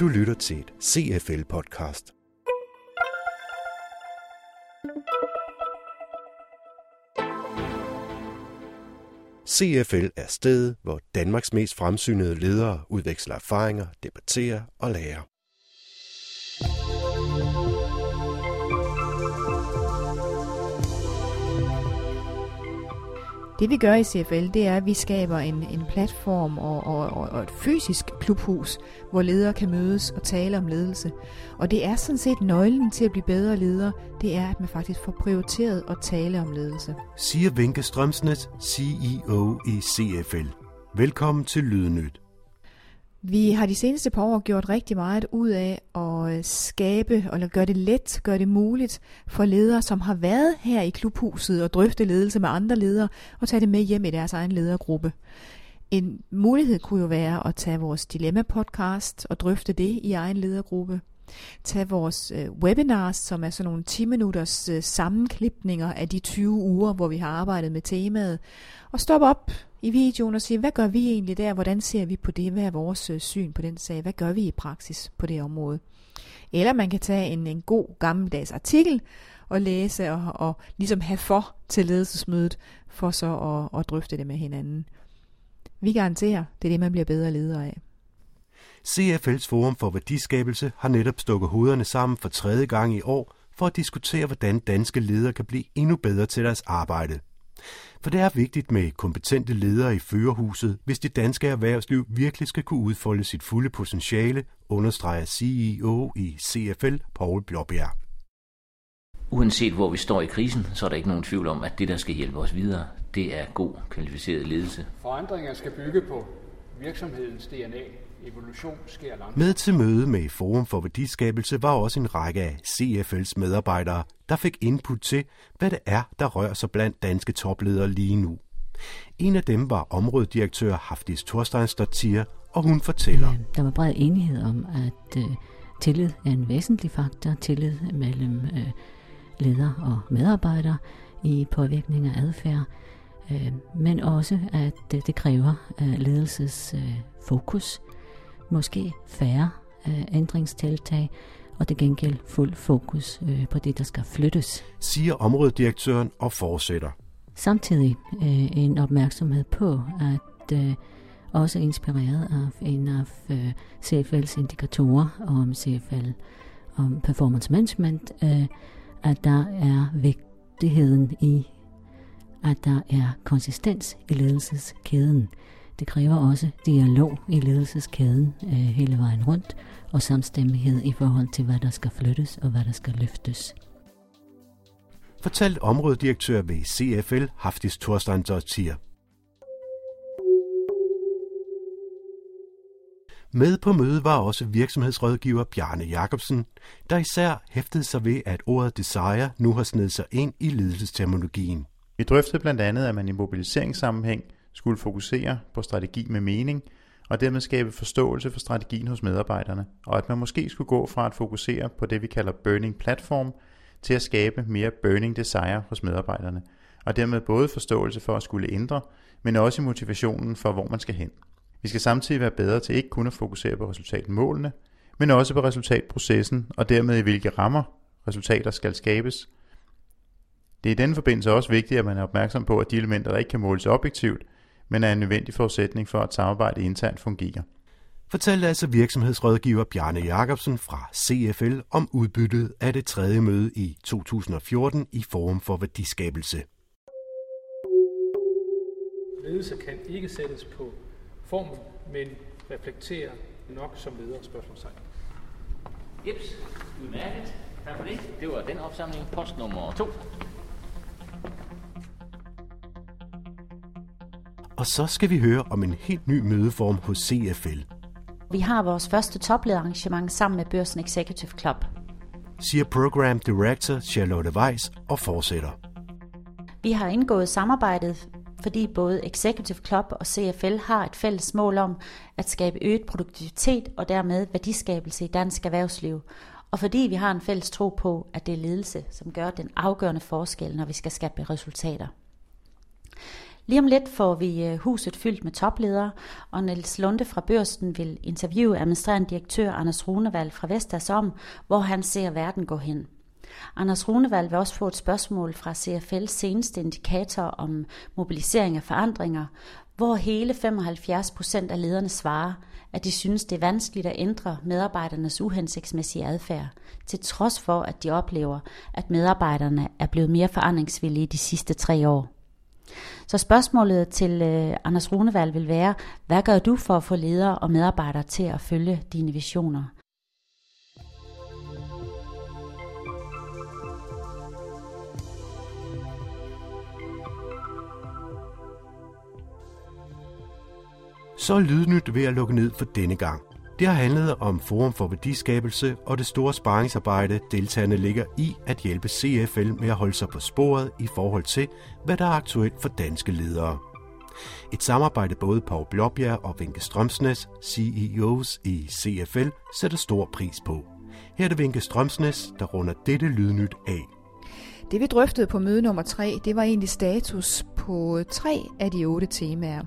Du lytter til et CFL-podcast. CFL er stedet, hvor Danmarks mest fremsynede ledere udveksler erfaringer, debatterer og lærer. Det vi gør i CFL, det er, at vi skaber en, en platform og, og, og, og et fysisk klubhus, hvor ledere kan mødes og tale om ledelse. Og det er sådan set nøglen til at blive bedre leder, det er, at man faktisk får prioriteret at tale om ledelse. Siger Vinke Strømsnes, CEO i CFL. Velkommen til Lydnyt. Vi har de seneste par år gjort rigtig meget ud af at øh, skabe og gøre det let, gøre det muligt for ledere, som har været her i klubhuset og drøfte ledelse med andre ledere, og tage det med hjem i deres egen ledergruppe. En mulighed kunne jo være at tage vores dilemma-podcast og drøfte det i egen ledergruppe. Tag vores øh, webinars, som er sådan nogle 10 minutters øh, sammenklipninger af de 20 uger, hvor vi har arbejdet med temaet, og stop op i videoen og sige, hvad gør vi egentlig der? Hvordan ser vi på det? Hvad er vores øh, syn på den sag? Hvad gør vi i praksis på det område? Eller man kan tage en, en god gammeldags artikel og læse og, og ligesom have for til ledelsesmødet, for så at, at drøfte det med hinanden. Vi garanterer, det er det, man bliver bedre leder af. CFL's Forum for Værdiskabelse har netop stukket hovederne sammen for tredje gang i år for at diskutere, hvordan danske ledere kan blive endnu bedre til deres arbejde. For det er vigtigt med kompetente ledere i førerhuset, hvis det danske erhvervsliv virkelig skal kunne udfolde sit fulde potentiale, understreger CEO i CFL, Paul Blåbjerg. Uanset hvor vi står i krisen, så er der ikke nogen tvivl om, at det, der skal hjælpe os videre, det er god, kvalificeret ledelse. Forandringer skal bygge på virksomhedens DNA, Evolution sker langsomt. Med til møde med Forum for Værdiskabelse var også en række af CFL's medarbejdere, der fik input til, hvad det er, der rører sig blandt danske topledere lige nu. En af dem var områdedirektør Haftis Thorsteinsdottir, og hun fortæller. Øh, der var bred enighed om, at uh, tillid er en væsentlig faktor, tillid mellem uh, leder og medarbejdere i påvirkning af adfærd, uh, men også at det kræver uh, ledelses uh, fokus måske færre øh, ændringstiltag, og det gengæld fuld fokus øh, på det, der skal flyttes. Siger områdedirektøren og fortsætter. Samtidig øh, en opmærksomhed på, at øh, også inspireret af en af øh, CFL's indikatorer om CFL, om performance management, øh, at der er vigtigheden i, at der er konsistens i ledelseskæden. Det kræver også dialog i ledelseskæden øh, hele vejen rundt, og samstemmighed i forhold til, hvad der skal flyttes og hvad der skal løftes. Fortalt områdedirektør ved CFL, Haftis Thorstein Dortier. Med på mødet var også virksomhedsrådgiver Bjarne Jacobsen, der især hæftede sig ved, at ordet desire nu har snedet sig ind i ledelsesterminologien. Vi drøftede blandt andet, at man i mobiliseringssammenhæng skulle fokusere på strategi med mening, og dermed skabe forståelse for strategien hos medarbejderne, og at man måske skulle gå fra at fokusere på det, vi kalder burning platform, til at skabe mere burning desire hos medarbejderne, og dermed både forståelse for at skulle ændre, men også motivationen for, hvor man skal hen. Vi skal samtidig være bedre til ikke kun at fokusere på resultatmålene, men også på resultatprocessen, og dermed i hvilke rammer resultater skal skabes, det er i denne forbindelse også vigtigt, at man er opmærksom på, at de elementer, der ikke kan måles objektivt, men er en nødvendig forudsætning for, at samarbejdet internt fungerer. Fortalte altså virksomhedsrådgiver Bjarne Jacobsen fra CFL om udbyttet af det tredje møde i 2014 i Forum for Værdiskabelse. Ledelse kan ikke sættes på formel, men reflektere nok som leder spørgsmålstegn. Jeps, udmærket. Tak for det. Det var den opsamling. Post nummer 2. Og så skal vi høre om en helt ny mødeform hos CFL. Vi har vores første toplederarrangement sammen med Børsen Executive Club. Siger Program Director Charlotte Weiss og fortsætter. Vi har indgået samarbejdet, fordi både Executive Club og CFL har et fælles mål om at skabe øget produktivitet og dermed værdiskabelse i dansk erhvervsliv. Og fordi vi har en fælles tro på, at det er ledelse, som gør den afgørende forskel, når vi skal skabe resultater. Lige om lidt får vi øh, huset fyldt med topledere, og Niels Lunde fra Børsten vil interviewe administrerende direktør Anders Runevald fra Vestas om, hvor han ser verden gå hen. Anders Runevald vil også få et spørgsmål fra CFL's seneste indikator om mobilisering af forandringer, hvor hele 75 procent af lederne svarer, at de synes, det er vanskeligt at ændre medarbejdernes uhensigtsmæssige adfærd, til trods for, at de oplever, at medarbejderne er blevet mere forandringsvillige de sidste tre år. Så spørgsmålet til øh, Anders Runevald vil være, hvad gør du for at få ledere og medarbejdere til at følge dine visioner? Så er Lydnyt ved at lukke ned for denne gang. Det har handlet om Forum for Værdiskabelse og det store sparringsarbejde, deltagerne ligger i at hjælpe CFL med at holde sig på sporet i forhold til, hvad der er aktuelt for danske ledere. Et samarbejde både Paul Blåbjerg og Vinke Strømsnes, CEOs i CFL, sætter stor pris på. Her er det Vinke Strømsnes, der runder dette lydnyt af. Det vi drøftede på møde nummer 3, det var egentlig status på tre af de otte temaer.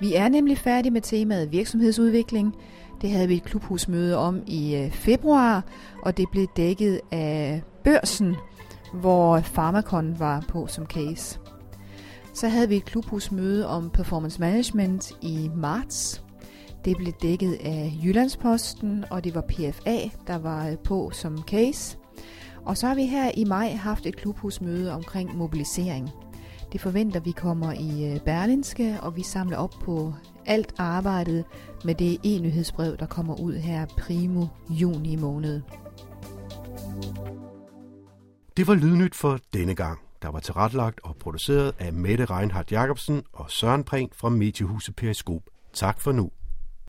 Vi er nemlig færdige med temaet virksomhedsudvikling. Det havde vi et klubhusmøde om i øh, februar, og det blev dækket af børsen, hvor Pharmacon var på som case. Så havde vi et klubhusmøde om performance management i marts. Det blev dækket af Jyllandsposten, og det var PFA, der var øh, på som case. Og så har vi her i maj haft et klubhusmøde omkring mobilisering. Det forventer vi kommer i øh, Berlinske, og vi samler op på alt arbejdet med det e-nyhedsbrev, der kommer ud her primo juni måned. Det var Lydnyt for denne gang, der var tilrettelagt og produceret af Mette Reinhardt Jacobsen og Søren Prehn fra Mediehuset Periskop. Tak for nu.